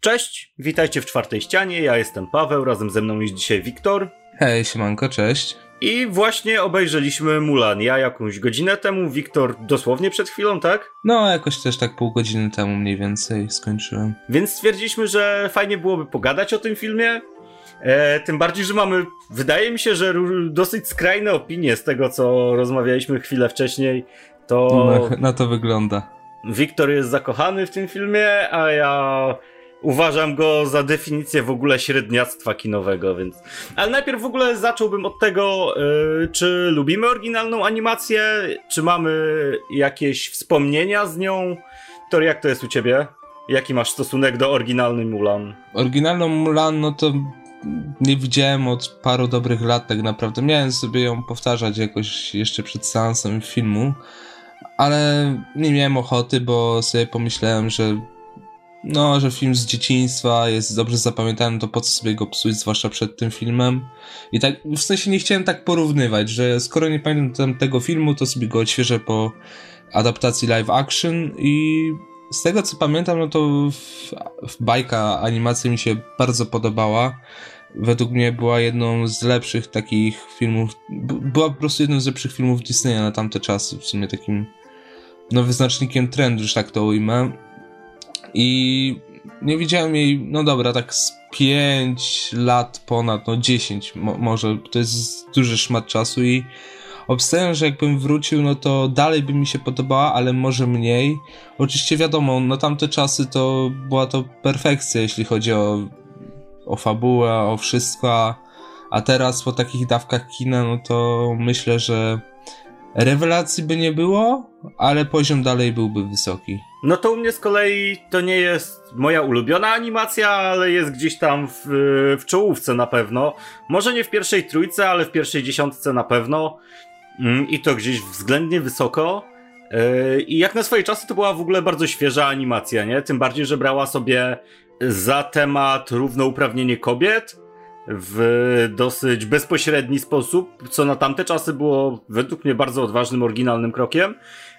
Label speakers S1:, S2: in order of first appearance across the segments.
S1: Cześć, witajcie w czwartej ścianie. Ja jestem Paweł, razem ze mną jest dzisiaj Wiktor.
S2: Hej, siemanko, cześć.
S1: I właśnie obejrzeliśmy Mulan. Ja jakąś godzinę temu, Wiktor dosłownie przed chwilą, tak?
S2: No, jakoś też tak pół godziny temu mniej więcej skończyłem.
S1: Więc stwierdziliśmy, że fajnie byłoby pogadać o tym filmie. E, tym bardziej, że mamy, wydaje mi się, że dosyć skrajne opinie z tego, co rozmawialiśmy chwilę wcześniej. To.
S2: No, na to wygląda.
S1: Wiktor jest zakochany w tym filmie, a ja Uważam go za definicję w ogóle średniactwa kinowego, więc. Ale najpierw w ogóle zacząłbym od tego, yy, czy lubimy oryginalną animację, czy mamy jakieś wspomnienia z nią. To jak to jest u ciebie? Jaki masz stosunek do oryginalnej Mulan?
S2: Oryginalną Mulan, no to nie widziałem od paru dobrych lat tak naprawdę. Miałem sobie ją powtarzać jakoś jeszcze przed seansem filmu, ale nie miałem ochoty, bo sobie pomyślałem, że no, że film z dzieciństwa jest dobrze zapamiętany, to po co sobie go psuć, zwłaszcza przed tym filmem. I tak, w sensie nie chciałem tak porównywać, że skoro nie pamiętam tego filmu, to sobie go odświeżę po adaptacji live action i z tego co pamiętam, no to w, w bajka animacja mi się bardzo podobała. Według mnie była jedną z lepszych takich filmów, była po prostu jedną z lepszych filmów Disneya na tamte czasy, w sumie takim no wyznacznikiem trendu, że tak to ujmę. I nie widziałem jej, no dobra, tak z 5 lat ponad, no 10 mo może, to jest duży szmat czasu i obstawiam, że jakbym wrócił, no to dalej by mi się podobała, ale może mniej. Oczywiście wiadomo, no tamte czasy to była to perfekcja, jeśli chodzi o, o fabułę, o wszystko, a teraz po takich dawkach kina, no to myślę, że rewelacji by nie było, ale poziom dalej byłby wysoki.
S1: No to u mnie z kolei to nie jest moja ulubiona animacja, ale jest gdzieś tam w, w czołówce na pewno. Może nie w pierwszej trójce, ale w pierwszej dziesiątce na pewno. Mm, I to gdzieś względnie wysoko. Yy, I jak na swoje czasy to była w ogóle bardzo świeża animacja, nie? Tym bardziej, że brała sobie za temat równouprawnienie kobiet w dosyć bezpośredni sposób, co na tamte czasy było według mnie bardzo odważnym, oryginalnym krokiem.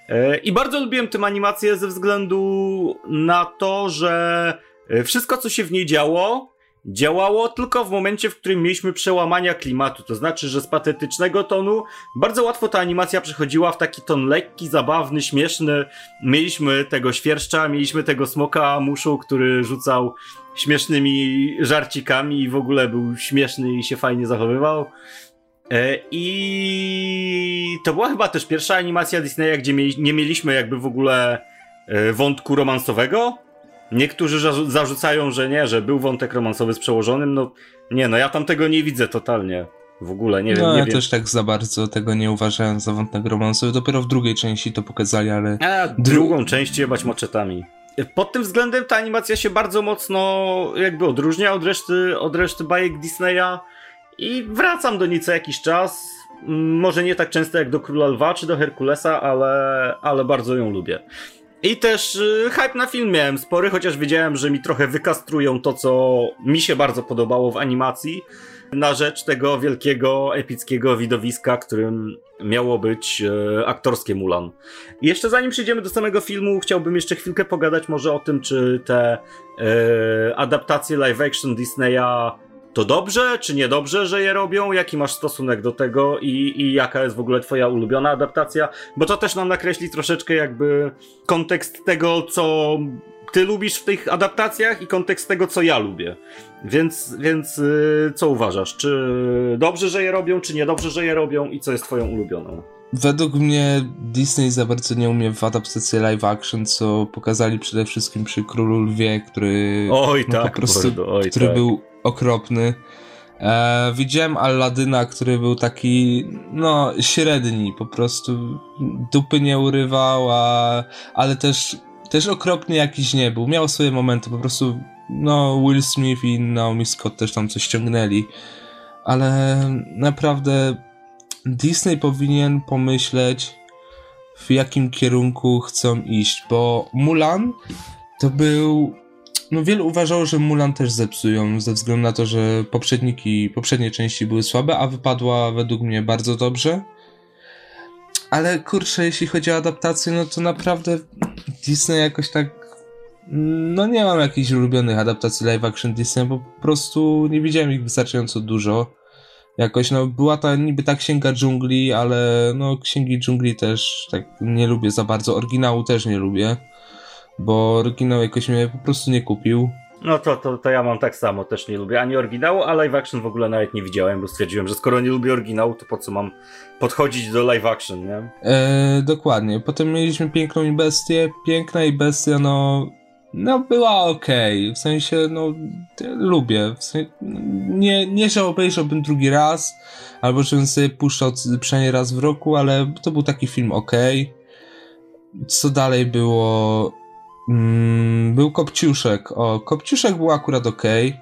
S1: E, I bardzo lubiłem tę animację ze względu na to, że e, wszystko, co się w niej działo, działało tylko w momencie, w którym mieliśmy przełamania klimatu. To znaczy, że z patetycznego tonu bardzo łatwo ta animacja przechodziła w taki ton lekki, zabawny, śmieszny. Mieliśmy tego świerszcza, mieliśmy tego smoka muszu, który rzucał śmiesznymi żarcikami i w ogóle był śmieszny i się fajnie zachowywał. E, I to była chyba też pierwsza animacja Disneya, gdzie nie mieliśmy jakby w ogóle e, wątku romansowego. Niektórzy zarzucają, że nie, że był wątek romansowy z przełożonym. No nie, no ja tam tego nie widzę totalnie. W ogóle, nie wiem.
S2: No,
S1: nie
S2: ja
S1: wiem.
S2: też tak za bardzo tego nie uważałem za wątek romansowy. Dopiero w drugiej części to pokazali, ale.
S1: A drugą część jebać moczetami. Pod tym względem ta animacja się bardzo mocno jakby odróżnia od reszty, od reszty bajek Disneya. I wracam do niej co jakiś czas. Mm, może nie tak często jak do Króla Lwa czy do Herkulesa, ale, ale bardzo ją lubię. I też y, hype na film miałem spory, chociaż wiedziałem, że mi trochę wykastrują to, co mi się bardzo podobało w animacji, na rzecz tego wielkiego, epickiego widowiska, którym miało być y, aktorskie Mulan. Jeszcze zanim przejdziemy do samego filmu, chciałbym jeszcze chwilkę pogadać może o tym, czy te y, adaptacje live action Disneya to dobrze, czy niedobrze, że je robią? Jaki masz stosunek do tego i, i jaka jest w ogóle twoja ulubiona adaptacja? Bo to też nam nakreśli troszeczkę jakby kontekst tego, co ty lubisz w tych adaptacjach i kontekst tego, co ja lubię. Więc, więc yy, co uważasz? Czy dobrze, że je robią, czy niedobrze, że je robią i co jest twoją ulubioną?
S2: Według mnie Disney za bardzo nie umie w adaptacji live action, co pokazali przede wszystkim przy Królu Lwie, który
S1: oj, no, tak, po prostu, mordo, oj,
S2: który
S1: tak.
S2: był okropny. E, widziałem Aladyna, który był taki, no, średni, po prostu dupy nie urywał, a, ale też, też okropny jakiś nie był. Miał swoje momenty, po prostu, no, Will Smith i Naomi Scott też tam coś ściągnęli, ale naprawdę Disney powinien pomyśleć, w jakim kierunku chcą iść, bo Mulan to był no wielu uważało, że Mulan też zepsują, ze względu na to, że poprzedniki, poprzednie części były słabe, a wypadła według mnie bardzo dobrze. Ale kurczę, jeśli chodzi o adaptację, no to naprawdę Disney jakoś tak no nie mam jakichś ulubionych adaptacji live action Disney, bo po prostu nie widziałem ich wystarczająco dużo. Jakoś, no była ta niby ta Księga Dżungli, ale no Księgi Dżungli też tak nie lubię za bardzo. Oryginału też nie lubię, bo oryginał jakoś mnie po prostu nie kupił.
S1: No to, to, to ja mam tak samo, też nie lubię ani oryginału, a live action w ogóle nawet nie widziałem, bo stwierdziłem, że skoro nie lubię oryginału, to po co mam podchodzić do live action, nie?
S2: E, dokładnie. Potem mieliśmy Piękną i Bestię. Piękna i Bestia, no no była okej, okay. w sensie, no lubię, w sensie, nie, nie, że obejrzałbym drugi raz, albo żebym sobie puszczał przynajmniej raz w roku, ale to był taki film okej. Okay. Co dalej było? Mm, był Kopciuszek, o, Kopciuszek był akurat okay,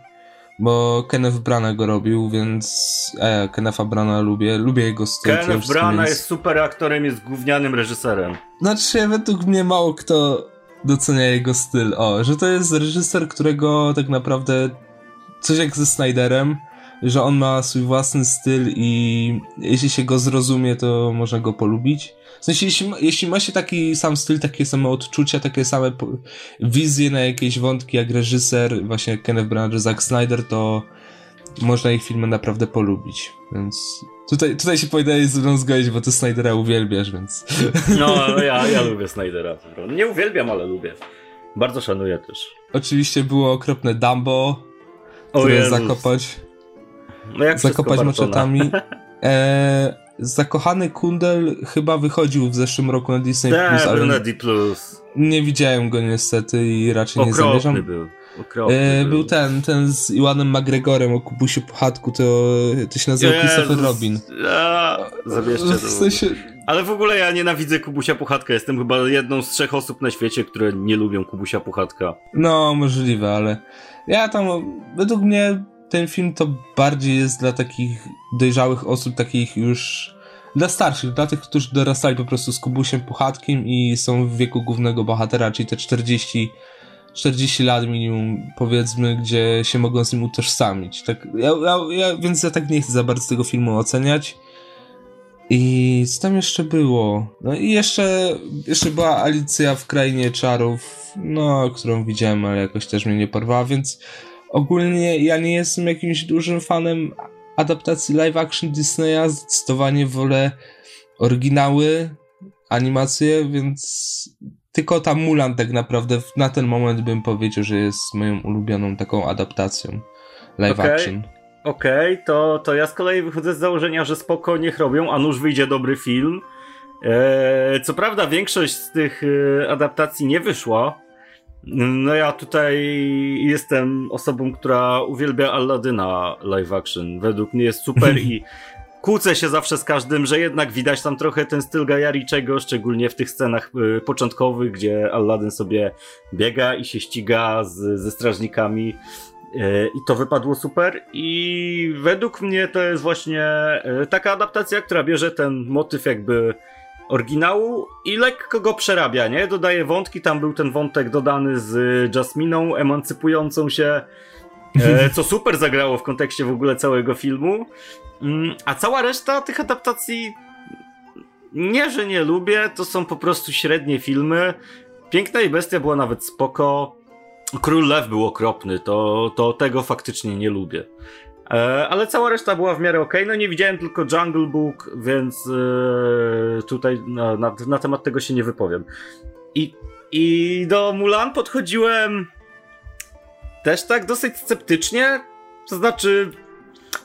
S2: bo Kenneth Branagh go robił, więc e, Kennetha Brana lubię, lubię jego styl.
S1: Kenneth Branagh jest super aktorem, jest gównianym reżyserem.
S2: Znaczy, według mnie mało kto docenia jego styl. O, że to jest reżyser, którego tak naprawdę coś jak ze Snyderem, że on ma swój własny styl i jeśli się go zrozumie, to można go polubić. Sensie, jeśli, jeśli ma się taki sam styl, takie same odczucia, takie same wizje na jakieś wątki jak reżyser, właśnie Kenneth Branagh, Zack Snyder, to można ich filmy naprawdę polubić. Więc Tutaj, tutaj się powinieneś ze mną zgodzić, bo ty Snydera uwielbiasz, więc...
S1: No, ja, ja lubię Snydera. Nie uwielbiam, ale lubię. Bardzo szanuję też.
S2: Oczywiście było okropne Dumbo, które zakopać... No jak zakopać maczetami. E, zakochany Kundel chyba wychodził w zeszłym roku na Disney+,
S1: Plus, ale na D+.
S2: Nie widziałem go niestety i raczej Okropny nie zamierzam.
S1: był.
S2: E, był ten, ten z Iwanem McGregorem o Kubusiu Puchatku, to, to się nazywa. Christopher Robin.
S1: A, zabierzcie to. W sensie... Ale w ogóle ja nienawidzę Kubusia Puchatka. Jestem chyba jedną z trzech osób na świecie, które nie lubią Kubusia Puchatka.
S2: No, możliwe, ale ja tam, według mnie ten film to bardziej jest dla takich dojrzałych osób, takich już dla starszych, dla tych, którzy dorastali po prostu z Kubusiem Puchatkiem i są w wieku głównego bohatera, czyli te 40 40 lat minimum, powiedzmy, gdzie się mogą z nim utożsamić. Tak, ja, ja, ja, więc ja tak nie chcę za bardzo tego filmu oceniać. I co tam jeszcze było? No i jeszcze, jeszcze była Alicja w Krainie Czarów, no, którą widziałem, ale jakoś też mnie nie porwała, więc ogólnie ja nie jestem jakimś dużym fanem adaptacji live action Disneya, zdecydowanie wolę oryginały, animacje, więc tylko ta Mulan tak naprawdę na ten moment bym powiedział, że jest moją ulubioną taką adaptacją live okay. action.
S1: Okej, okay, to, to ja z kolei wychodzę z założenia, że spoko niech robią, a nuż wyjdzie dobry film. Eee, co prawda większość z tych e, adaptacji nie wyszła. No ja tutaj jestem osobą, która uwielbia Aladyna live action. Według mnie jest super i kłócę się zawsze z każdym, że jednak widać tam trochę ten styl Gajariczego, szczególnie w tych scenach y, początkowych, gdzie Aladdin sobie biega i się ściga z, ze strażnikami. Y, I to wypadło super. I według mnie to jest właśnie y, taka adaptacja, która bierze ten motyw jakby oryginału i lekko go przerabia, nie? Dodaje wątki, tam był ten wątek dodany z Jasminą emancypującą się, e, co super zagrało w kontekście w ogóle całego filmu. Mm, a cała reszta tych adaptacji nie, że nie lubię, to są po prostu średnie filmy. Piękna i Bestia była nawet spoko. Król Lew był okropny, to, to tego faktycznie nie lubię. E, ale cała reszta była w miarę ok. No nie widziałem tylko Jungle Book, więc e, tutaj na, na, temat tego się nie wypowiem. I, I do Mulan podchodziłem też tak dosyć sceptycznie. To znaczy,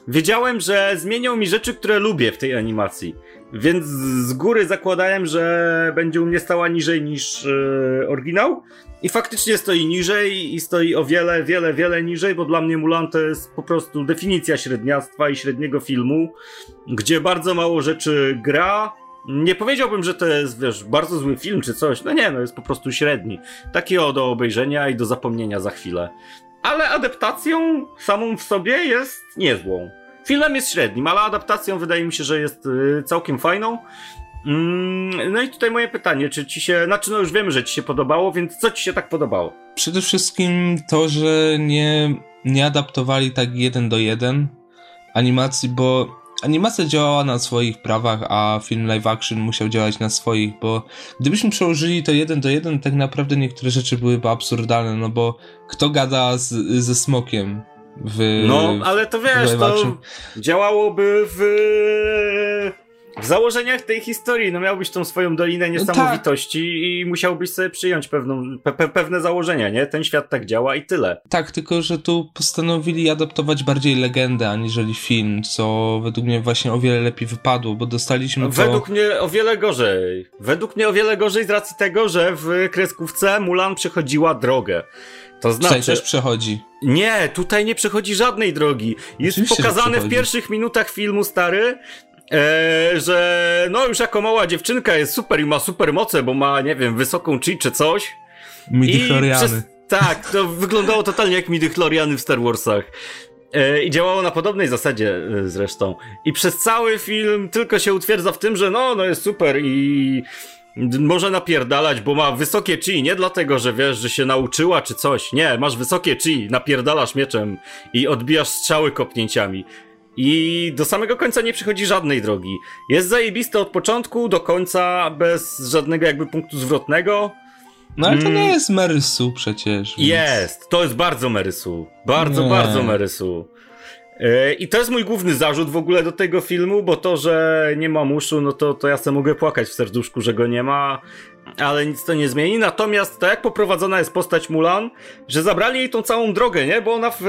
S1: wiedziałem, że zmienią mi rzeczy, które lubię w tej animacji. Więc z góry zakładałem, że będzie u mnie stała niżej niż yy, oryginał. I faktycznie stoi niżej i stoi o wiele, wiele, wiele niżej, bo dla mnie Mulan to jest po prostu definicja średniactwa i średniego filmu, gdzie bardzo mało rzeczy gra. Nie powiedziałbym, że to jest, wiesz, bardzo zły film czy coś. No nie, no jest po prostu średni. Taki o do obejrzenia i do zapomnienia za chwilę ale adaptacją samą w sobie jest niezłą. Filmem jest średnim, ale adaptacją wydaje mi się, że jest y, całkiem fajną. Mm, no i tutaj moje pytanie, czy ci się, znaczy no już wiemy, że ci się podobało, więc co ci się tak podobało?
S2: Przede wszystkim to, że nie, nie adaptowali tak jeden do jeden animacji, bo animacja działała na swoich prawach, a film live action musiał działać na swoich, bo gdybyśmy przełożyli to jeden do jeden, tak naprawdę niektóre rzeczy byłyby absurdalne, no bo kto gada z, ze smokiem w.
S1: No, ale to wiesz, to działałoby w w założeniach tej historii, no miałbyś tą swoją dolinę no niesamowitości tak. i musiałbyś sobie przyjąć pewną, pe, pewne założenia, nie? Ten świat tak działa i tyle.
S2: Tak, tylko że tu postanowili adaptować bardziej legendę, aniżeli film, co według mnie właśnie o wiele lepiej wypadło, bo dostaliśmy to...
S1: Według mnie o wiele gorzej. Według mnie o wiele gorzej z racji tego, że w kreskówce Mulan przechodziła drogę.
S2: To znaczy. Tutaj też przechodzi.
S1: Nie, tutaj nie przechodzi żadnej drogi. Jest Oczywiście, pokazane w pierwszych minutach filmu stary, e, że no już jako mała dziewczynka jest super i ma super moce, bo ma, nie wiem, wysoką chi czy coś.
S2: Midichloriany.
S1: Tak, to wyglądało totalnie jak midichloriany w Star Warsach. E, I działało na podobnej zasadzie e, zresztą. I przez cały film tylko się utwierdza w tym, że no, no jest super i może napierdalać, bo ma wysokie chi, nie dlatego, że wiesz, że się nauczyła czy coś. Nie, masz wysokie chi, napierdalasz mieczem i odbijasz strzały kopnięciami. I do samego końca nie przychodzi żadnej drogi. Jest zajebiste od początku do końca, bez żadnego jakby punktu zwrotnego.
S2: No ale to nie mm. jest Merysu przecież.
S1: Więc... Jest, to jest bardzo Merysu. Bardzo, nie. bardzo Merysu. E, I to jest mój główny zarzut w ogóle do tego filmu, bo to, że nie ma muszu, no to, to ja sobie mogę płakać w serduszku, że go nie ma, ale nic to nie zmieni. Natomiast tak jak poprowadzona jest postać Mulan, że zabrali jej tą całą drogę, nie? Bo ona w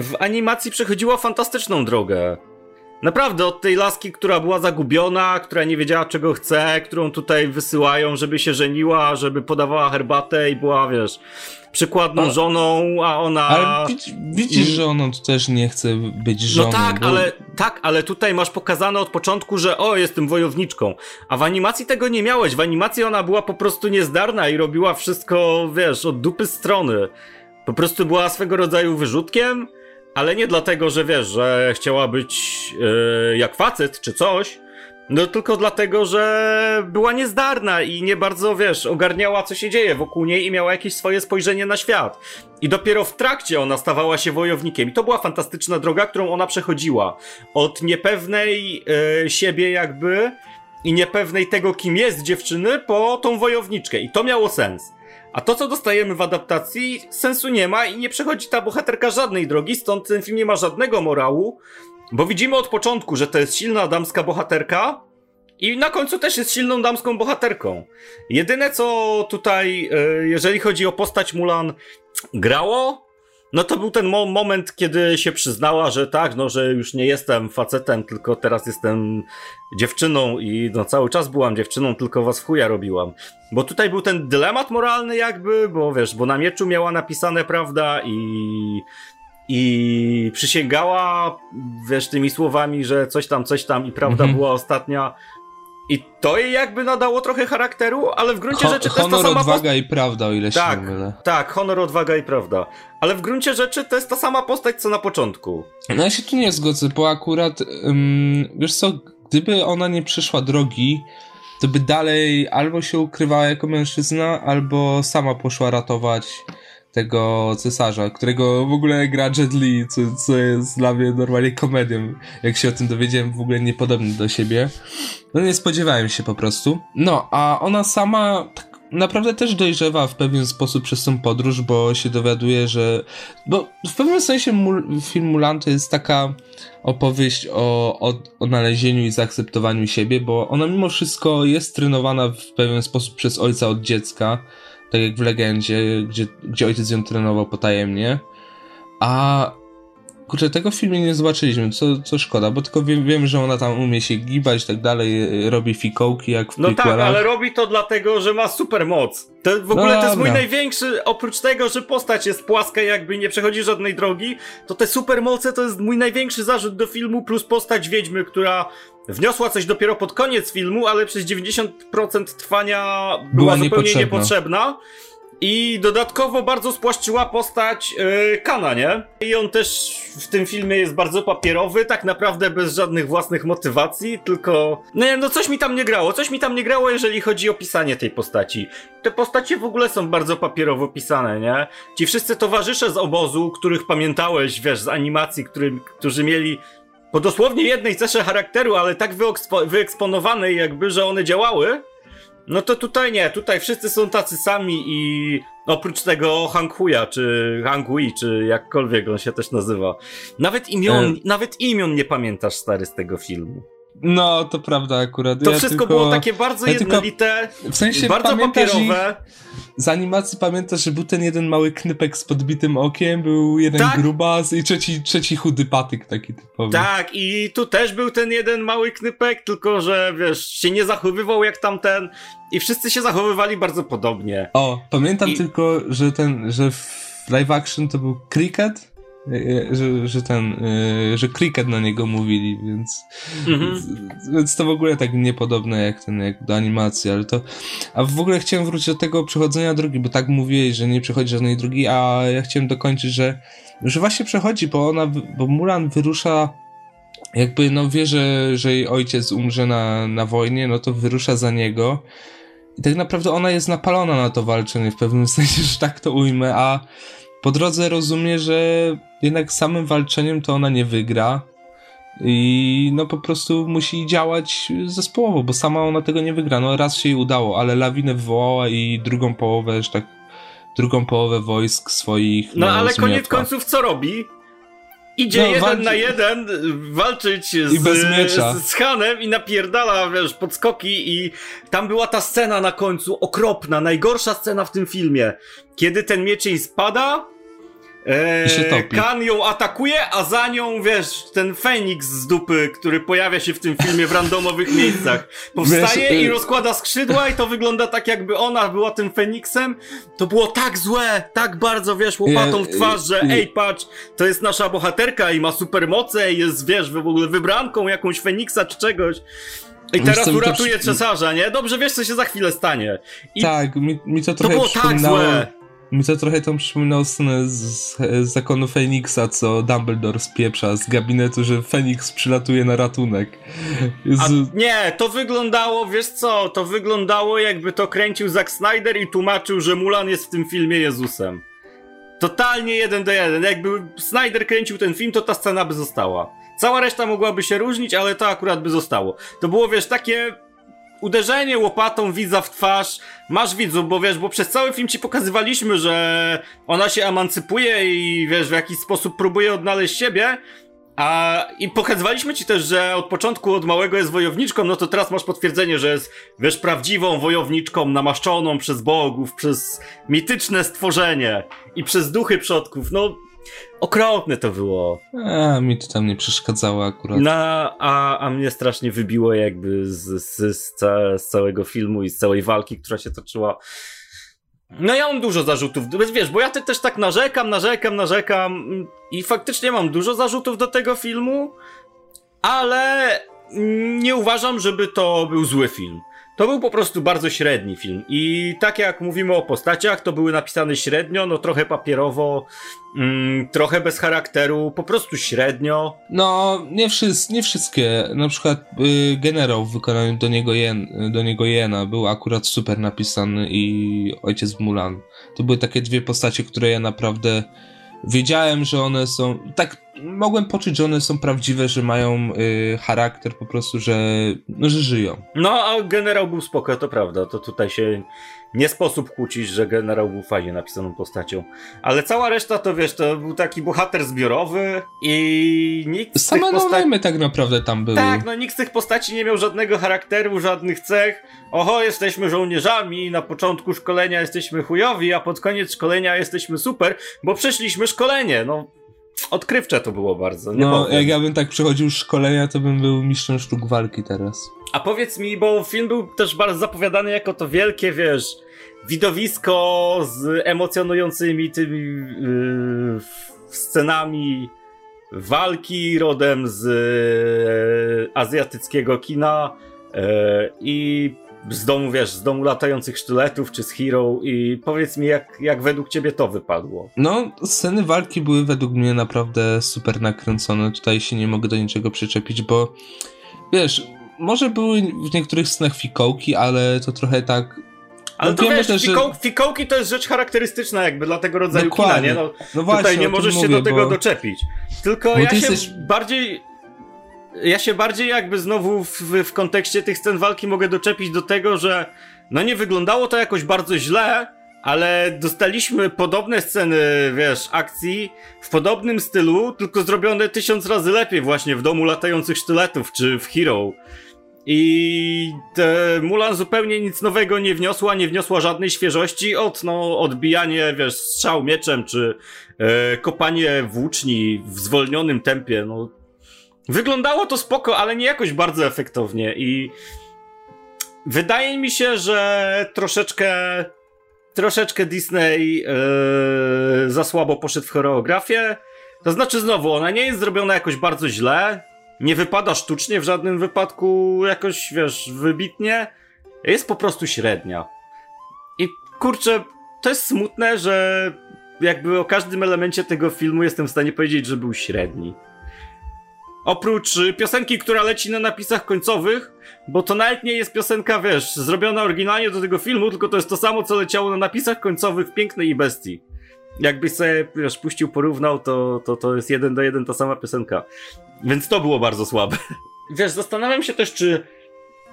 S1: w animacji przechodziła fantastyczną drogę. Naprawdę, od tej laski, która była zagubiona, która nie wiedziała czego chce, którą tutaj wysyłają, żeby się żeniła, żeby podawała herbatę i była, wiesz, przykładną żoną, a ona...
S2: Ale widzisz, że ona też nie chce być no żoną.
S1: No tak, bo... ale, tak, ale tutaj masz pokazane od początku, że o, jestem wojowniczką. A w animacji tego nie miałeś. W animacji ona była po prostu niezdarna i robiła wszystko, wiesz, od dupy strony. Po prostu była swego rodzaju wyrzutkiem, ale nie dlatego, że wiesz, że chciała być yy, jak facet czy coś, no tylko dlatego, że była niezdarna i nie bardzo, wiesz, ogarniała co się dzieje wokół niej i miała jakieś swoje spojrzenie na świat. I dopiero w trakcie ona stawała się wojownikiem. I to była fantastyczna droga, którą ona przechodziła. Od niepewnej yy, siebie jakby i niepewnej tego, kim jest dziewczyny, po tą wojowniczkę. I to miało sens. A to, co dostajemy w adaptacji, sensu nie ma i nie przechodzi ta bohaterka żadnej drogi, stąd ten film nie ma żadnego morału, bo widzimy od początku, że to jest silna damska bohaterka i na końcu też jest silną damską bohaterką. Jedyne, co tutaj, e, jeżeli chodzi o postać Mulan, grało, no to był ten mo moment, kiedy się przyznała, że tak, no, że już nie jestem facetem, tylko teraz jestem dziewczyną i no cały czas byłam dziewczyną, tylko was w chuja robiłam. Bo tutaj był ten dylemat moralny jakby, bo wiesz, bo na mieczu miała napisane prawda i i przysięgała, wiesz, tymi słowami, że coś tam, coś tam i prawda mhm. była ostatnia. I to jej jakby nadało trochę charakteru, ale w gruncie Ho rzeczy to jest ta sama...
S2: odwaga i prawda, o ile
S1: tak,
S2: się nie mylę.
S1: Tak, honor, odwaga i prawda. Ale w gruncie rzeczy to jest ta sama postać, co na początku.
S2: No ja się tu nie zgodzę, bo akurat, um, wiesz co, gdyby ona nie przyszła drogi, to by dalej albo się ukrywała jako mężczyzna, albo sama poszła ratować tego cesarza, którego w ogóle gra Jet Li, co, co jest dla mnie normalnie komedią. Jak się o tym dowiedziałem, w ogóle niepodobny do siebie. No nie spodziewałem się po prostu. No, a ona sama tak naprawdę też dojrzewa w pewien sposób przez tą podróż, bo się dowiaduje, że... Bo w pewnym sensie mul... film Mulan to jest taka opowieść o, o odnalezieniu i zaakceptowaniu siebie, bo ona mimo wszystko jest trenowana w pewien sposób przez ojca od dziecka, tak jak w legendzie, gdzie, gdzie ojciec ją trenował potajemnie. A kurczę, tego w filmie nie zobaczyliśmy, co, co szkoda, bo tylko wiem, wiem, że ona tam umie się gibać i tak dalej, robi fikołki jak w
S1: No tak, ale robi to dlatego, że ma super moc. To w ogóle no, to jest mój największy, oprócz tego, że postać jest płaska jakby nie przechodzi żadnej drogi, to te super moce to jest mój największy zarzut do filmu, plus postać wiedźmy, która wniosła coś dopiero pod koniec filmu, ale przez 90% trwania była, była zupełnie niepotrzebna. niepotrzebna. I dodatkowo bardzo spłaszczyła postać yy, Kana, nie? I on też w tym filmie jest bardzo papierowy, tak naprawdę bez żadnych własnych motywacji, tylko... Nie, no coś mi tam nie grało, coś mi tam nie grało, jeżeli chodzi o pisanie tej postaci. Te postacie w ogóle są bardzo papierowo pisane, nie? Ci wszyscy towarzysze z obozu, których pamiętałeś, wiesz, z animacji, który, którzy mieli po dosłownie jednej cesze charakteru, ale tak wyeksponowanej jakby, że one działały, no to tutaj nie, tutaj wszyscy są tacy sami i oprócz tego Hank Huya, czy Hank Hui, czy jakkolwiek on się też nazywa. Nawet imion, e... nawet imion nie pamiętasz, stary, z tego filmu.
S2: No, to prawda akurat.
S1: To ja wszystko tylko, było takie bardzo ja jednolite, w sensie bardzo papierowe.
S2: Z animacji pamiętasz, że był ten jeden mały knypek z podbitym okiem, był jeden tak. grubas i trzeci, trzeci chudy patyk taki typowy.
S1: Tak, i tu też był ten jeden mały knypek, tylko że wiesz, się nie zachowywał jak tamten i wszyscy się zachowywali bardzo podobnie.
S2: O, pamiętam I... tylko, że ten, że w live action to był Cricket, że, że ten, e, że cricket na niego mówili, więc, mhm. więc to w ogóle tak niepodobne jak ten, jak do animacji, ale to, a w ogóle chciałem wrócić do tego przechodzenia drogi, bo tak mówiłeś, że nie przechodzi żadnej drogi, a ja chciałem dokończyć, że, że właśnie przechodzi, bo ona, bo Mulan wyrusza jakby, no wie, że, że jej ojciec umrze na, na wojnie, no to wyrusza za niego i tak naprawdę ona jest napalona na to walczenie w pewnym sensie, że tak to ujmę, a po drodze rozumie, że jednak samym walczeniem to ona nie wygra. I no po prostu musi działać zespołowo, bo sama ona tego nie wygra. No raz się jej udało, ale lawinę wywołała i drugą połowę, że tak, drugą połowę wojsk swoich.
S1: No, no ale koniec końców co robi? Idzie no, jeden walczy... na jeden walczyć z, z, z Hanem i napierdala, wiesz, podskoki i tam była ta scena na końcu, okropna, najgorsza scena w tym filmie. Kiedy ten miecz jej spada,
S2: się topi.
S1: Kan ją atakuje, a za nią, wiesz, ten Feniks z dupy, który pojawia się w tym filmie w randomowych miejscach. Powstaje wiesz, i y- rozkłada skrzydła i to wygląda tak, jakby ona była tym Feniksem. To było tak złe, tak bardzo, wiesz, łopatą w twarz, że ej, patrz, to jest nasza bohaterka i ma supermoce i jest, wiesz, w ogóle wybranką jakąś Feniksa czy czegoś. I teraz co, uratuje to... cesarza, nie? Dobrze wiesz, co się za chwilę stanie. I
S2: tak, mi, mi to trochę to było tak złe. Mi to trochę tam przypominało scenę z, z zakonu Feniksa, co Dumbledore spieprza z gabinetu, że Feniks przylatuje na ratunek.
S1: A nie, to wyglądało, wiesz co, to wyglądało jakby to kręcił Zack Snyder i tłumaczył, że Mulan jest w tym filmie Jezusem. Totalnie jeden do jeden. Jakby Snyder kręcił ten film, to ta scena by została. Cała reszta mogłaby się różnić, ale to akurat by zostało. To było, wiesz, takie uderzenie łopatą widza w twarz. Masz widzów, bo wiesz, bo przez cały film ci pokazywaliśmy, że ona się emancypuje i wiesz, w jakiś sposób próbuje odnaleźć siebie. A i pokazywaliśmy ci też, że od początku od małego jest wojowniczką, no to teraz masz potwierdzenie, że jest, wiesz, prawdziwą wojowniczką, namaszczoną przez bogów, przez mityczne stworzenie i przez duchy przodków. No, Okropne to było.
S2: A, mi to tam nie przeszkadzało akurat.
S1: No, a, a mnie strasznie wybiło jakby z, z, z, ca z całego filmu i z całej walki, która się toczyła. No ja mam dużo zarzutów, wiesz, bo ja te też tak narzekam, narzekam, narzekam i faktycznie mam dużo zarzutów do tego filmu, ale nie uważam, żeby to był zły film. To był po prostu bardzo średni film. I tak jak mówimy o postaciach, to były napisane średnio, no trochę papierowo, mm, trochę bez charakteru, po prostu średnio.
S2: No, nie, nie wszystkie. Na przykład y, generał w wykonaniu do niego, Jen, do niego Jena był akurat super napisany i ojciec Mulan. To były takie dwie postacie, które ja naprawdę wiedziałem, że one są. Tak, mogłem poczuć, że one są prawdziwe, że mają y, charakter po prostu, że, no, że żyją.
S1: No, a generał był spoko, to prawda. To tutaj się nie sposób kłócić, że generał był fajnie napisaną postacią. Ale cała reszta to wiesz, to był taki bohater zbiorowy i nikt z
S2: Same tych postaci... tak naprawdę tam były.
S1: Tak, no nikt z tych postaci nie miał żadnego charakteru, żadnych cech. Oho, jesteśmy żołnierzami, na początku szkolenia jesteśmy chujowi, a pod koniec szkolenia jesteśmy super, bo przeszliśmy szkolenie. No, odkrywcze to było bardzo. Nie
S2: no, powiem. jak ja bym tak przechodził szkolenia, to bym był mistrzem sztuk walki teraz.
S1: A powiedz mi, bo film był też bardzo zapowiadany jako to wielkie, wiesz, widowisko z emocjonującymi tymi yy, scenami walki rodem z yy, azjatyckiego kina yy, i z domu, wiesz, z domu latających sztyletów, czy z Hero i powiedz mi, jak, jak według ciebie to wypadło?
S2: No, sceny walki były według mnie naprawdę super nakręcone, tutaj się nie mogę do niczego przyczepić, bo wiesz, może były w niektórych scenach fikołki, ale to trochę tak
S1: ale no to wiesz, też, fikoł, fikołki to jest rzecz charakterystyczna jakby dla tego rodzaju Dokładnie. kina, nie? No, no właśnie, tutaj nie możesz się do tego doczepić. Tylko Bo ja się jesteś... bardziej ja się bardziej jakby znowu w, w kontekście tych scen walki mogę doczepić do tego, że no nie wyglądało to jakoś bardzo źle, ale dostaliśmy podobne sceny, wiesz, akcji w podobnym stylu, tylko zrobione tysiąc razy lepiej właśnie w domu latających sztyletów czy w Hero. I Mulan zupełnie nic nowego nie wniosła, nie wniosła żadnej świeżości od, no, odbijanie, wiesz, strzał mieczem, czy e, kopanie włóczni w zwolnionym tempie, no. Wyglądało to spoko, ale nie jakoś bardzo efektownie i wydaje mi się, że troszeczkę troszeczkę Disney yy, za słabo poszedł w choreografię. To znaczy znowu, ona nie jest zrobiona jakoś bardzo źle, nie wypada sztucznie w żadnym wypadku jakoś, wiesz, wybitnie. Jest po prostu średnia. I kurczę, to jest smutne, że jakby o każdym elemencie tego filmu jestem w stanie powiedzieć, że był średni. Oprócz y, piosenki, która leci na napisach końcowych, bo to nawet nie jest piosenka, wiesz, zrobiona oryginalnie do tego filmu, tylko to jest to samo, co leciało na napisach końcowych w Pięknej i Bestii. Jakbyś sobie, wiesz, puścił, porównał, to, to, to jest jeden do jeden ta sama piosenka. Więc to było bardzo słabe. Wiesz, zastanawiam się też, czy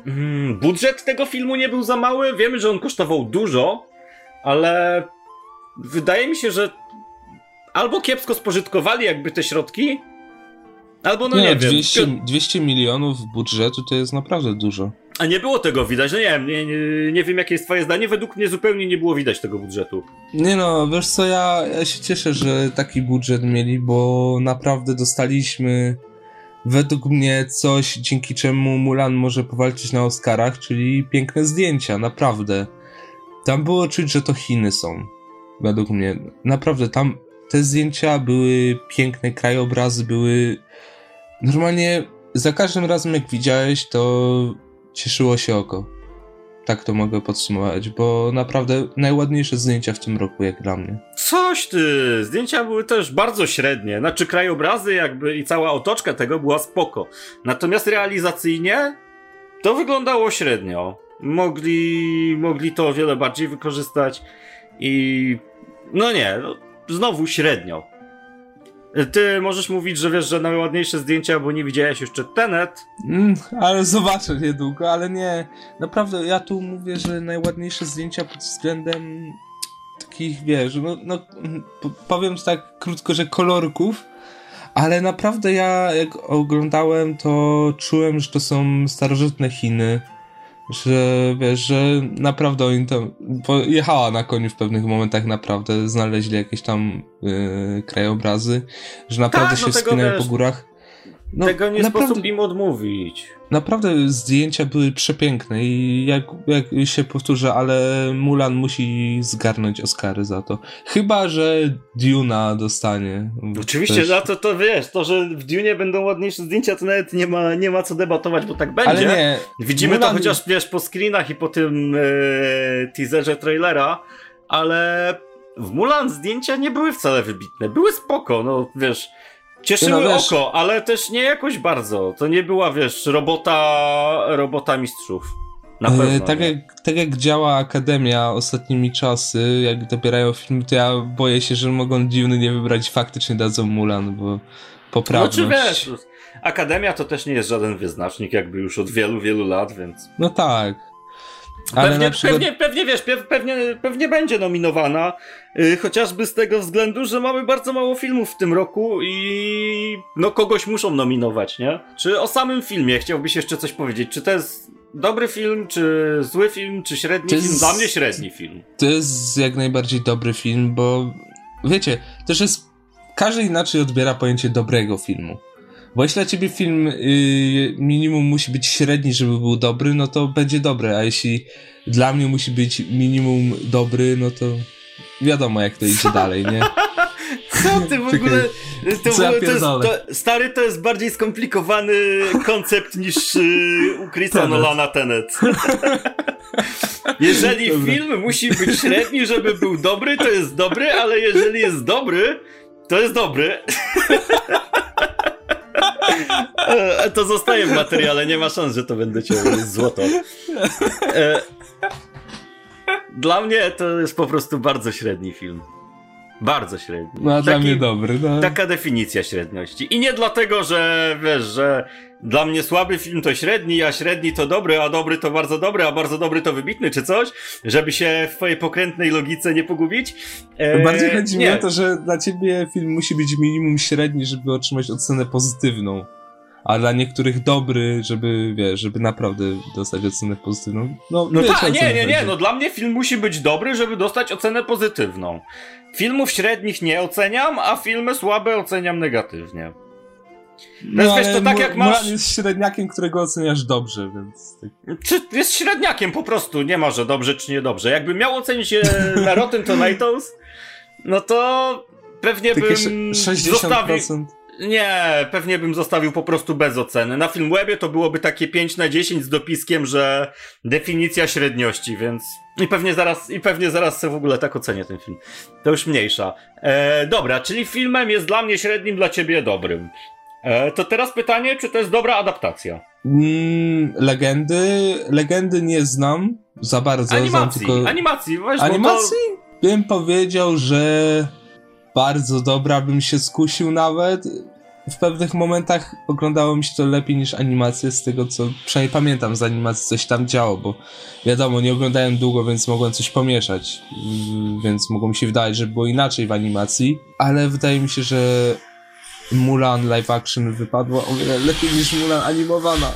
S1: mm, budżet tego filmu nie był za mały. Wiemy, że on kosztował dużo, ale wydaje mi się, że albo kiepsko spożytkowali jakby te środki, Albo no nie, nie
S2: 200, wiem. 200 milionów budżetu to jest naprawdę dużo.
S1: A nie było tego widać, no nie wiem, nie, nie, nie, wiem jakie jest twoje zdanie, według mnie zupełnie nie było widać tego budżetu.
S2: Nie no, wiesz co, ja, ja się cieszę, że taki budżet mieli, bo naprawdę dostaliśmy według mnie coś, dzięki czemu Mulan może powalczyć na Oscarach, czyli piękne zdjęcia, naprawdę. Tam było czuć, że to Chiny są, według mnie. Naprawdę, tam te zdjęcia były piękne, krajobrazy były Normalnie za każdym razem jak widziałeś, to cieszyło się oko. Tak to mogę podsumować, bo naprawdę najładniejsze zdjęcia w tym roku, jak dla mnie.
S1: Coś ty! Zdjęcia były też bardzo średnie. Znaczy, krajobrazy, jakby i cała otoczka tego była spoko. Natomiast realizacyjnie to wyglądało średnio. Mogli, mogli to o wiele bardziej wykorzystać i. No nie, no, znowu średnio. Ty możesz mówić, że wiesz, że najładniejsze zdjęcia, bo nie widziałeś jeszcze Tenet.
S2: Mm, ale zobaczę niedługo, ale nie. Naprawdę, ja tu mówię, że najładniejsze zdjęcia pod względem takich, wiesz, no, no powiem tak krótko, że kolorków, ale naprawdę ja jak oglądałem, to czułem, że to są starożytne Chiny że wiesz, że naprawdę oni tam jechała na koniu w pewnych momentach naprawdę, znaleźli jakieś tam yy, krajobrazy, że naprawdę tak, się wspinają po górach.
S1: No, tego nie naprawdę, sposób im odmówić.
S2: Naprawdę zdjęcia były przepiękne i jak, jak się powtórzę, ale Mulan musi zgarnąć Oscary za to. Chyba, że Duna dostanie.
S1: Oczywiście, też. za to, to wiesz, to, że w Dune będą ładniejsze zdjęcia, to nawet nie ma, nie ma co debatować, bo tak będzie. Ale nie. Widzimy Mulan... to chociaż wiesz, po screenach i po tym e, teaserze trailera, ale w Mulan zdjęcia nie były wcale wybitne. Były spoko, no wiesz Cieszyły no, wiesz, oko, ale też nie jakoś bardzo. To nie była, wiesz, robota, robota mistrzów. Na e, pewno.
S2: tak, jak, tak jak działa Akademia ostatnimi czasy, jak dobierają filmy, to ja boję się, że mogą Dune nie wybrać faktycznie dadzą Mulan, bo poprawność...
S1: No czy wiesz, Akademia to też nie jest żaden wyznacznik jakby już od wielu, wielu lat, więc...
S2: No tak.
S1: Pewnie, przykład... pewnie, pewnie wiesz, pewnie, pewnie będzie nominowana, yy, chociażby z tego względu, że mamy bardzo mało filmów w tym roku i no kogoś muszą nominować, nie? Czy o samym filmie chciałbyś jeszcze coś powiedzieć? Czy to jest dobry film, czy zły film, czy średni film? Jest... Dla mnie średni film.
S2: To jest jak najbardziej dobry film, bo wiecie, też jest każdy inaczej odbiera pojęcie dobrego filmu. Bo jeśli dla ciebie film y, minimum musi być średni, żeby był dobry, no to będzie dobry, a jeśli dla mnie musi być minimum dobry, no to wiadomo jak to idzie dalej, nie?
S1: Co ty w ogóle... To, Co ja to jest, to, stary, to jest bardziej skomplikowany koncept niż yy, u Chrisa Nolana Tenet. jeżeli Dobra. film musi być średni, żeby był dobry, to jest dobry, ale jeżeli jest dobry, to jest dobry. E, to zostaje w materiale, nie ma szans, że to będę cię złoto. E, dla mnie to jest po prostu bardzo średni film. Bardzo średni.
S2: No, a dla mnie dobry. No.
S1: Taka definicja średniości. I nie dlatego, że wiesz, że dla mnie słaby film to średni, a średni to dobry, a dobry to bardzo dobry, a bardzo dobry to wybitny, czy coś, żeby się w twojej pokrętnej logice nie pogubić.
S2: Eee, Bardziej chodzi nie. mi o to, że dla ciebie film musi być minimum średni, żeby otrzymać ocenę pozytywną a dla niektórych dobry, żeby, wiesz, żeby naprawdę dostać ocenę pozytywną.
S1: No, no tak, nie, nie, nie, no dla mnie film musi być dobry, żeby dostać ocenę pozytywną. Filmów średnich nie oceniam, a filmy słabe oceniam negatywnie.
S2: No, wiesz, to tak jak masz... Mulan jest średniakiem, którego oceniasz dobrze, więc...
S1: Tak. Czy jest średniakiem po prostu, nie ma, że dobrze czy niedobrze. Jakby miał ocenić je na Rotten Tomatoes, no to pewnie Takie bym 60%. zostawił... Nie, pewnie bym zostawił po prostu bez oceny. Na Filmwebie to byłoby takie 5 na 10 z dopiskiem, że definicja średniości, więc... I pewnie zaraz, i pewnie zaraz sobie w ogóle tak ocenię ten film. To już mniejsza. E, dobra, czyli filmem jest dla mnie średnim, dla ciebie dobrym. E, to teraz pytanie, czy to jest dobra adaptacja?
S2: Mm, legendy, legendy nie znam za bardzo.
S1: Animacji,
S2: tylko...
S1: animacji,
S2: właśnie. Animacji? To... Bym powiedział, że bardzo dobra, bym się skusił nawet. W pewnych momentach oglądało mi się to lepiej niż animacje, z tego co przynajmniej pamiętam z animacji coś tam działo, bo wiadomo, nie oglądałem długo, więc mogłem coś pomieszać, więc mogło mi się wydawać, że było inaczej w animacji, ale wydaje mi się, że Mulan live action wypadło o wiele lepiej niż Mulan animowana.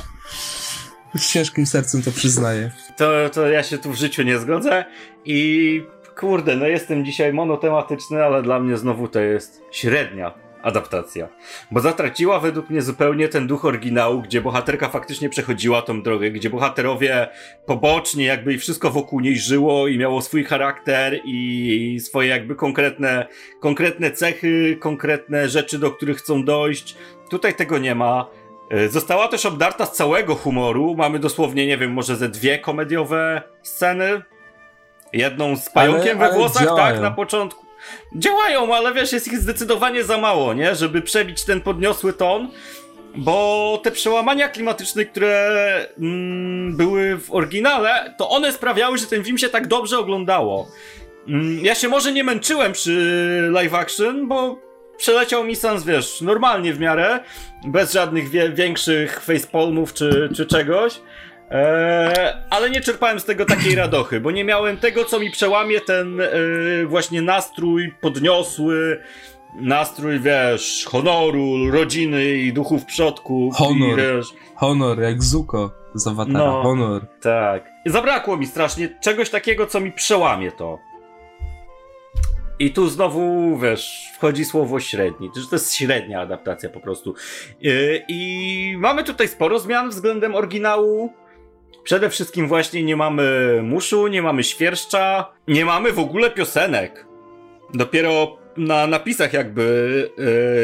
S2: Z ciężkim sercem to przyznaję.
S1: To, to ja się tu w życiu nie zgodzę i kurde, no jestem dzisiaj monotematyczny, ale dla mnie znowu to jest średnia adaptacja. Bo zatraciła według mnie zupełnie ten duch oryginału, gdzie bohaterka faktycznie przechodziła tą drogę, gdzie bohaterowie pobocznie jakby i wszystko wokół niej żyło i miało swój charakter i swoje jakby konkretne, konkretne cechy, konkretne rzeczy, do których chcą dojść. Tutaj tego nie ma. E, została też obdarta z całego humoru. Mamy dosłownie, nie wiem, może ze dwie komediowe sceny. Jedną z pająkiem ale, we włosach, tak, na początku. Działają, ale wiesz, jest ich zdecydowanie za mało, nie? Żeby przebić ten podniosły ton. Bo te przełamania klimatyczne, które mm, były w oryginale, to one sprawiały, że ten film się tak dobrze oglądało. Mm, ja się może nie męczyłem przy live action, bo przeleciał mi sans, wiesz, normalnie w miarę, bez żadnych wie większych facepalmów czy, czy czegoś. Eee, ale nie czerpałem z tego takiej radochy, bo nie miałem tego, co mi przełamie ten e, właśnie nastrój podniosły, nastrój, wiesz, honoru, rodziny i duchów przodków.
S2: Honor,
S1: i, wiesz,
S2: honor, jak Zuko z Awatara, no, honor.
S1: Tak. Zabrakło mi strasznie czegoś takiego, co mi przełamie to. I tu znowu, wiesz, wchodzi słowo średni. To jest średnia adaptacja po prostu. Yy, I mamy tutaj sporo zmian względem oryginału. Przede wszystkim właśnie nie mamy muszu, nie mamy świerszcza, nie mamy w ogóle piosenek. Dopiero na napisach jakby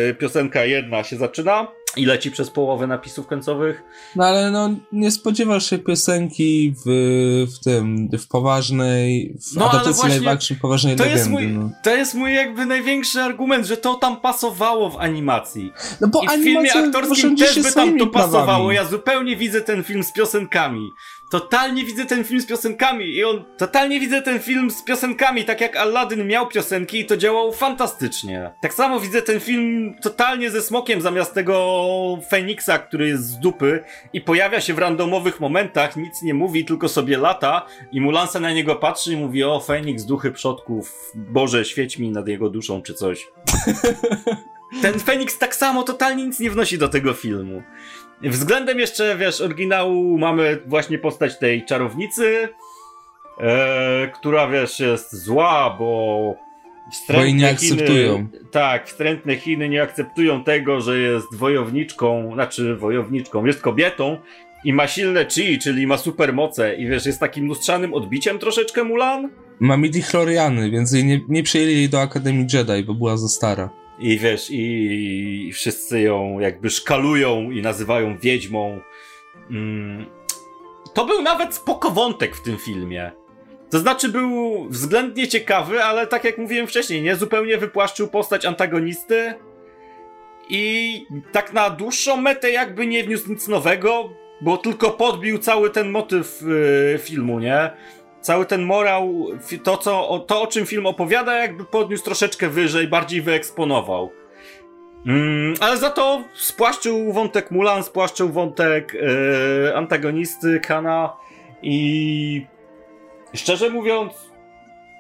S1: yy, piosenka jedna się zaczyna i leci przez połowę napisów końcowych.
S2: No ale no nie spodziewasz się piosenki w, w tym, w poważnej, w no, adaptacji live action poważnej
S1: to
S2: legendy.
S1: Jest mój,
S2: no.
S1: To jest mój jakby największy argument, że to tam pasowało w animacji.
S2: No bo
S1: I w filmie aktorskim też by tam to pasowało. Ja zupełnie widzę ten film z piosenkami totalnie widzę ten film z piosenkami i on, totalnie widzę ten film z piosenkami, tak jak Aladdin miał piosenki i to działało fantastycznie. Tak samo widzę ten film totalnie ze smokiem zamiast tego Feniksa, który jest z dupy i pojawia się w randomowych momentach, nic nie mówi, tylko sobie lata i Mulansa na niego patrzy i mówi, o Feniks, duchy przodków, Boże, świeć mi nad jego duszą czy coś. Ten Feniks tak samo totalnie nic nie wnosi do tego filmu. Względem jeszcze, wiesz, oryginału mamy właśnie postać tej czarownicy, e, która, wiesz, jest zła, bo
S2: wstrętne bo nie akceptują.
S1: Chiny, tak, wstrętne Chiny nie akceptują tego, że jest wojowniczką, znaczy wojowniczką, jest kobietą i ma silne chi, czyli ma supermoce i wiesz, jest takim lustrzanym odbiciem troszeczkę Mulan.
S2: Ma midi chloriany, więc nie, nie przyjęli jej do Akademii Jedi, bo była za stara.
S1: I wiesz, i, wszyscy ją jakby szkalują i nazywają wiedźmą. Mm. To był nawet spoko wątek w tym filmie. To znaczy był względnie ciekawy, ale tak jak mówiłem wcześniej, nie zupełnie wypłaszczył postać antagonisty. I tak na dłuższą metę jakby nie wniósł nic nowego, bo tylko podbił cały ten motyw yy, filmu, nie? Cały ten morał, to, co, to o czym film opowiada, jakby podniósł troszeczkę wyżej, bardziej wyeksponował. Mm, ale za to spłaszczył wątek Mulan, spłaszczył wątek yy, antagonisty Kana i szczerze mówiąc,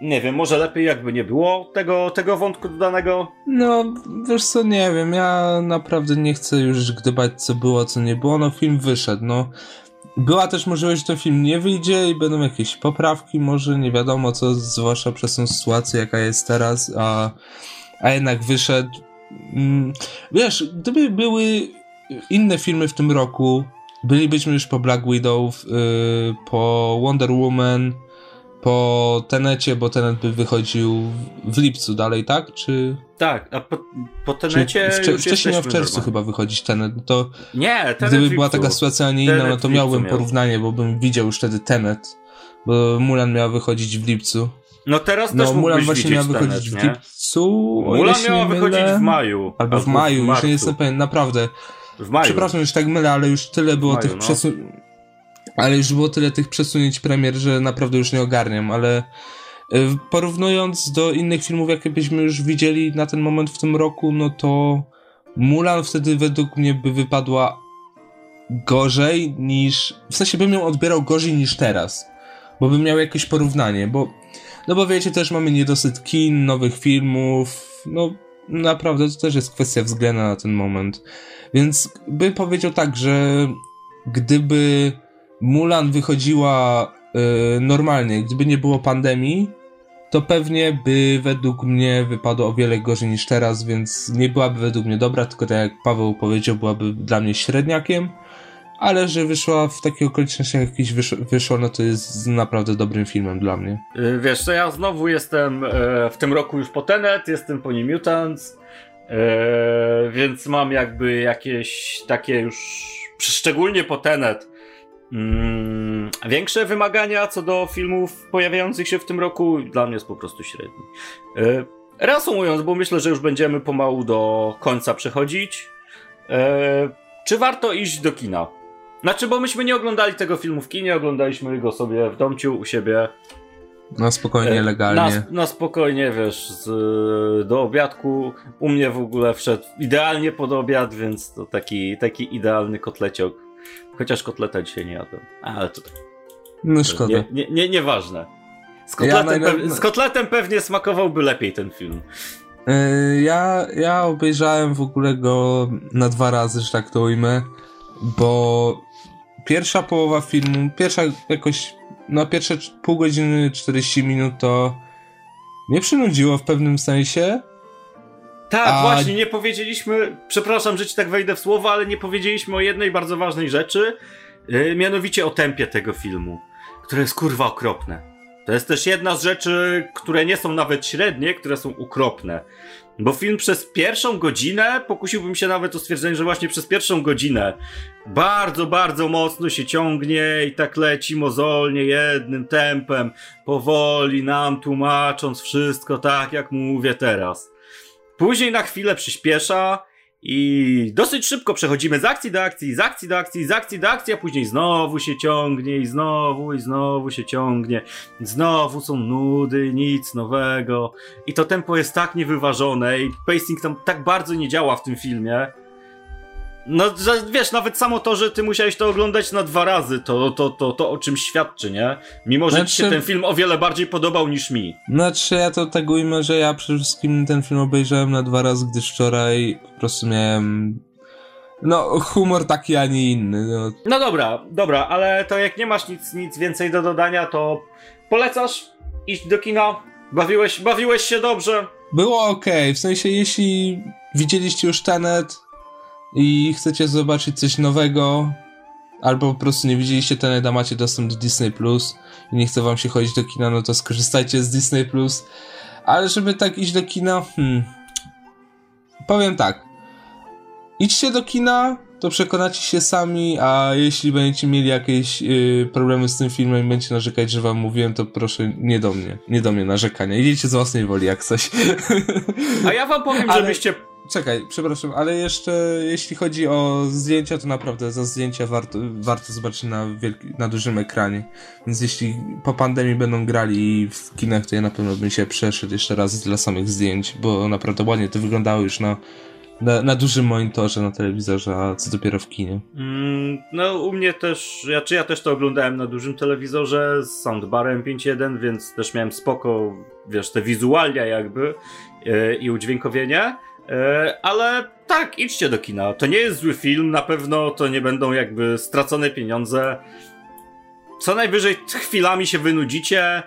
S1: nie wiem, może lepiej jakby nie było tego, tego wątku dodanego?
S2: No, wiesz co, nie wiem, ja naprawdę nie chcę już gdybać co było, co nie było, no film wyszedł, no. Była też możliwość, że ten film nie wyjdzie i będą jakieś poprawki, może nie wiadomo co, zwłaszcza przez tą sytuację, jaka jest teraz, a, a jednak wyszedł. Mm, wiesz, gdyby były inne filmy w tym roku, bylibyśmy już po Black Widow, yy, po Wonder Woman, po Tenecie, bo Tenet by wychodził w lipcu dalej, tak? Czy...
S1: Tak, a po, po Tenecie
S2: wcze, Wcześniej miał w czerwcu chyba wychodzić Tenet, no to
S1: nie,
S2: Tenet Gdyby była taka sytuacja, a nie inna, no to miałbym porównanie, bo bym widział już wtedy Tenet, bo Mulan miała wychodzić w lipcu.
S1: No teraz no, też Mulan właśnie miała wychodzić
S2: Tenet, w lipcu.
S1: Mulan miała wychodzić w maju.
S2: Albo, w maju, w już nie jestem pewien, naprawdę.
S1: W maju.
S2: Przepraszam, już tak mylę, ale już tyle było maju, tych no. przesunięć ale już było tyle tych przesunięć premier, że naprawdę już nie ogarniam, ale porównując do innych filmów, jakie byśmy już widzieli na ten moment w tym roku, no to Mulan wtedy według mnie by wypadła gorzej niż. W sensie bym ją odbierał gorzej niż teraz. Bo bym miał jakieś porównanie, bo. No bo wiecie, też mamy niedosyt kin, nowych filmów. No naprawdę to też jest kwestia względu na ten moment. Więc bym powiedział tak, że gdyby Mulan wychodziła y, normalnie, gdyby nie było pandemii, to pewnie by według mnie wypadło o wiele gorzej niż teraz, więc nie byłaby według mnie dobra, tylko tak jak Paweł powiedział, byłaby dla mnie średniakiem, ale że wyszła w takich okolicznościach jakiś wyszło, wyszło, no to jest naprawdę dobrym filmem dla mnie.
S1: Y, wiesz, to ja znowu jestem e, w tym roku już po Tenet, jestem po New Mutants, e, więc mam jakby jakieś takie już, szczególnie po Tenet, Mm, większe wymagania co do filmów pojawiających się w tym roku dla mnie jest po prostu średni. E, reasumując, bo myślę, że już będziemy pomału do końca przechodzić. E, czy warto iść do kina? Znaczy, bo myśmy nie oglądali tego filmu w kinie, oglądaliśmy go sobie w domciu u siebie.
S2: Na spokojnie, e, legalnie.
S1: Na, na spokojnie, wiesz, z, do obiadku. U mnie w ogóle wszedł idealnie pod obiad, więc to taki, taki idealny kotleciok Chociaż kotleta dzisiaj nie jadłem. Ale to tak.
S2: No szkoda.
S1: Nie, nie, nie, nieważne. Z kotletem, ja pew... z kotletem pewnie smakowałby lepiej ten film.
S2: Yy, ja, ja obejrzałem w ogóle go na dwa razy, że tak to ujmę, bo pierwsza połowa filmu, pierwsza jakoś, no pierwsze pół godziny, 40 minut to mnie przynudziło w pewnym sensie,
S1: tak, A... właśnie, nie powiedzieliśmy, przepraszam, że ci tak wejdę w słowo, ale nie powiedzieliśmy o jednej bardzo ważnej rzeczy, yy, mianowicie o tempie tego filmu, które jest kurwa okropne. To jest też jedna z rzeczy, które nie są nawet średnie, które są ukropne. Bo film przez pierwszą godzinę, pokusiłbym się nawet o stwierdzenie, że właśnie przez pierwszą godzinę bardzo, bardzo mocno się ciągnie i tak leci mozolnie, jednym tempem, powoli nam tłumacząc wszystko tak, jak mówię teraz. Później na chwilę przyspiesza i dosyć szybko przechodzimy z akcji do akcji, z akcji do akcji, z akcji do akcji, a później znowu się ciągnie i znowu i znowu się ciągnie. Znowu są nudy, nic nowego. I to tempo jest tak niewyważone i pacing tam tak bardzo nie działa w tym filmie no, że, wiesz, nawet samo to, że ty musiałeś to oglądać na dwa razy, to, to, to, to o czymś świadczy, nie? Mimo, że znaczy, ci się ten film o wiele bardziej podobał niż mi.
S2: Znaczy, ja to ujmę, że ja przede wszystkim ten film obejrzałem na dwa razy, gdyż wczoraj po prostu miałem no, humor taki, a nie inny. No.
S1: no dobra, dobra, ale to jak nie masz nic, nic więcej do dodania, to polecasz iść do kina? Bawiłeś, bawiłeś się dobrze?
S2: Było ok, w sensie jeśli widzieliście już Tenet, i chcecie zobaczyć coś nowego, albo po prostu nie widzieliście ten, a macie dostęp do Disney Plus i nie chce wam się chodzić do kina, no to skorzystajcie z Disney Plus. Ale żeby tak iść do kina, hmm, powiem tak. Idźcie do kina, to przekonacie się sami, a jeśli będziecie mieli jakieś yy, problemy z tym filmem i będziecie narzekać, że wam mówiłem, to proszę nie do mnie, nie do mnie narzekania. Idźcie z własnej woli, jak coś.
S1: A ja wam powiem, Ale... żebyście
S2: czekaj, przepraszam, ale jeszcze jeśli chodzi o zdjęcia, to naprawdę za zdjęcia warto, warto zobaczyć na, wielki, na dużym ekranie. Więc jeśli po pandemii będą grali w kinach, to ja na pewno bym się przeszedł jeszcze raz dla samych zdjęć, bo naprawdę ładnie to wyglądało już na, na, na dużym monitorze, na telewizorze, a co dopiero w kinie.
S1: Mm, no u mnie też, ja, czy ja też to oglądałem na dużym telewizorze z soundbarem 5.1, więc też miałem spoko, wiesz, te wizualia jakby yy, i udźwiękowienie. E, ale tak, idźcie do kina. To nie jest zły film, na pewno to nie będą jakby stracone pieniądze. Co najwyżej chwilami się wynudzicie,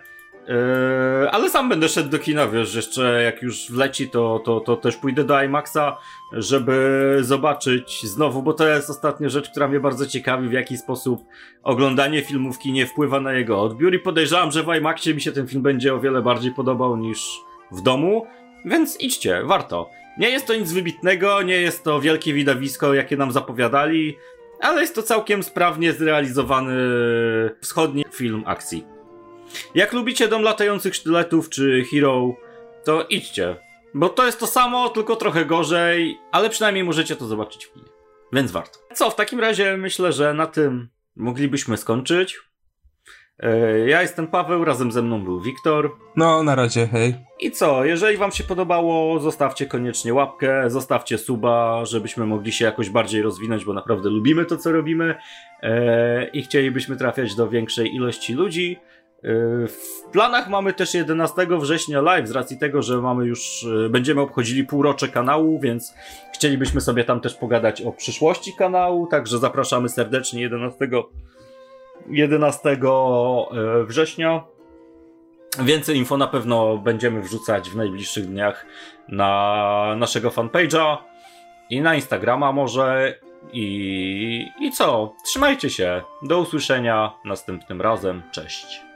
S1: e, ale sam będę szedł do kina, wiesz, jeszcze jak już wleci, to, to, to też pójdę do IMAXa, żeby zobaczyć znowu, bo to jest ostatnia rzecz, która mnie bardzo ciekawi, w jaki sposób oglądanie filmu w kinie wpływa na jego odbiór i podejrzewam, że w IMAXie mi się ten film będzie o wiele bardziej podobał niż w domu, więc idźcie, warto. Nie jest to nic wybitnego, nie jest to wielkie widowisko, jakie nam zapowiadali, ale jest to całkiem sprawnie zrealizowany wschodni film akcji. Jak lubicie Dom Latających Sztyletów czy Hero, to idźcie. Bo to jest to samo, tylko trochę gorzej, ale przynajmniej możecie to zobaczyć w kinie. Więc warto. Co, w takim razie myślę, że na tym moglibyśmy skończyć. E, ja jestem Paweł, razem ze mną był Wiktor.
S2: No, na razie, hej.
S1: I co, jeżeli wam się podobało, zostawcie koniecznie łapkę, zostawcie suba, żebyśmy mogli się jakoś bardziej rozwinąć, bo naprawdę lubimy to, co robimy e, i chcielibyśmy trafiać do większej ilości ludzi. E, w planach mamy też 11 września live, z racji tego, że mamy już, będziemy obchodzili półrocze kanału, więc chcielibyśmy sobie tam też pogadać o przyszłości kanału, także zapraszamy serdecznie 11 11 e, września. Więcej info na pewno będziemy wrzucać w najbliższych dniach na naszego fanpage'a i na Instagrama może. I, I co? Trzymajcie się. Do usłyszenia następnym razem. Cześć.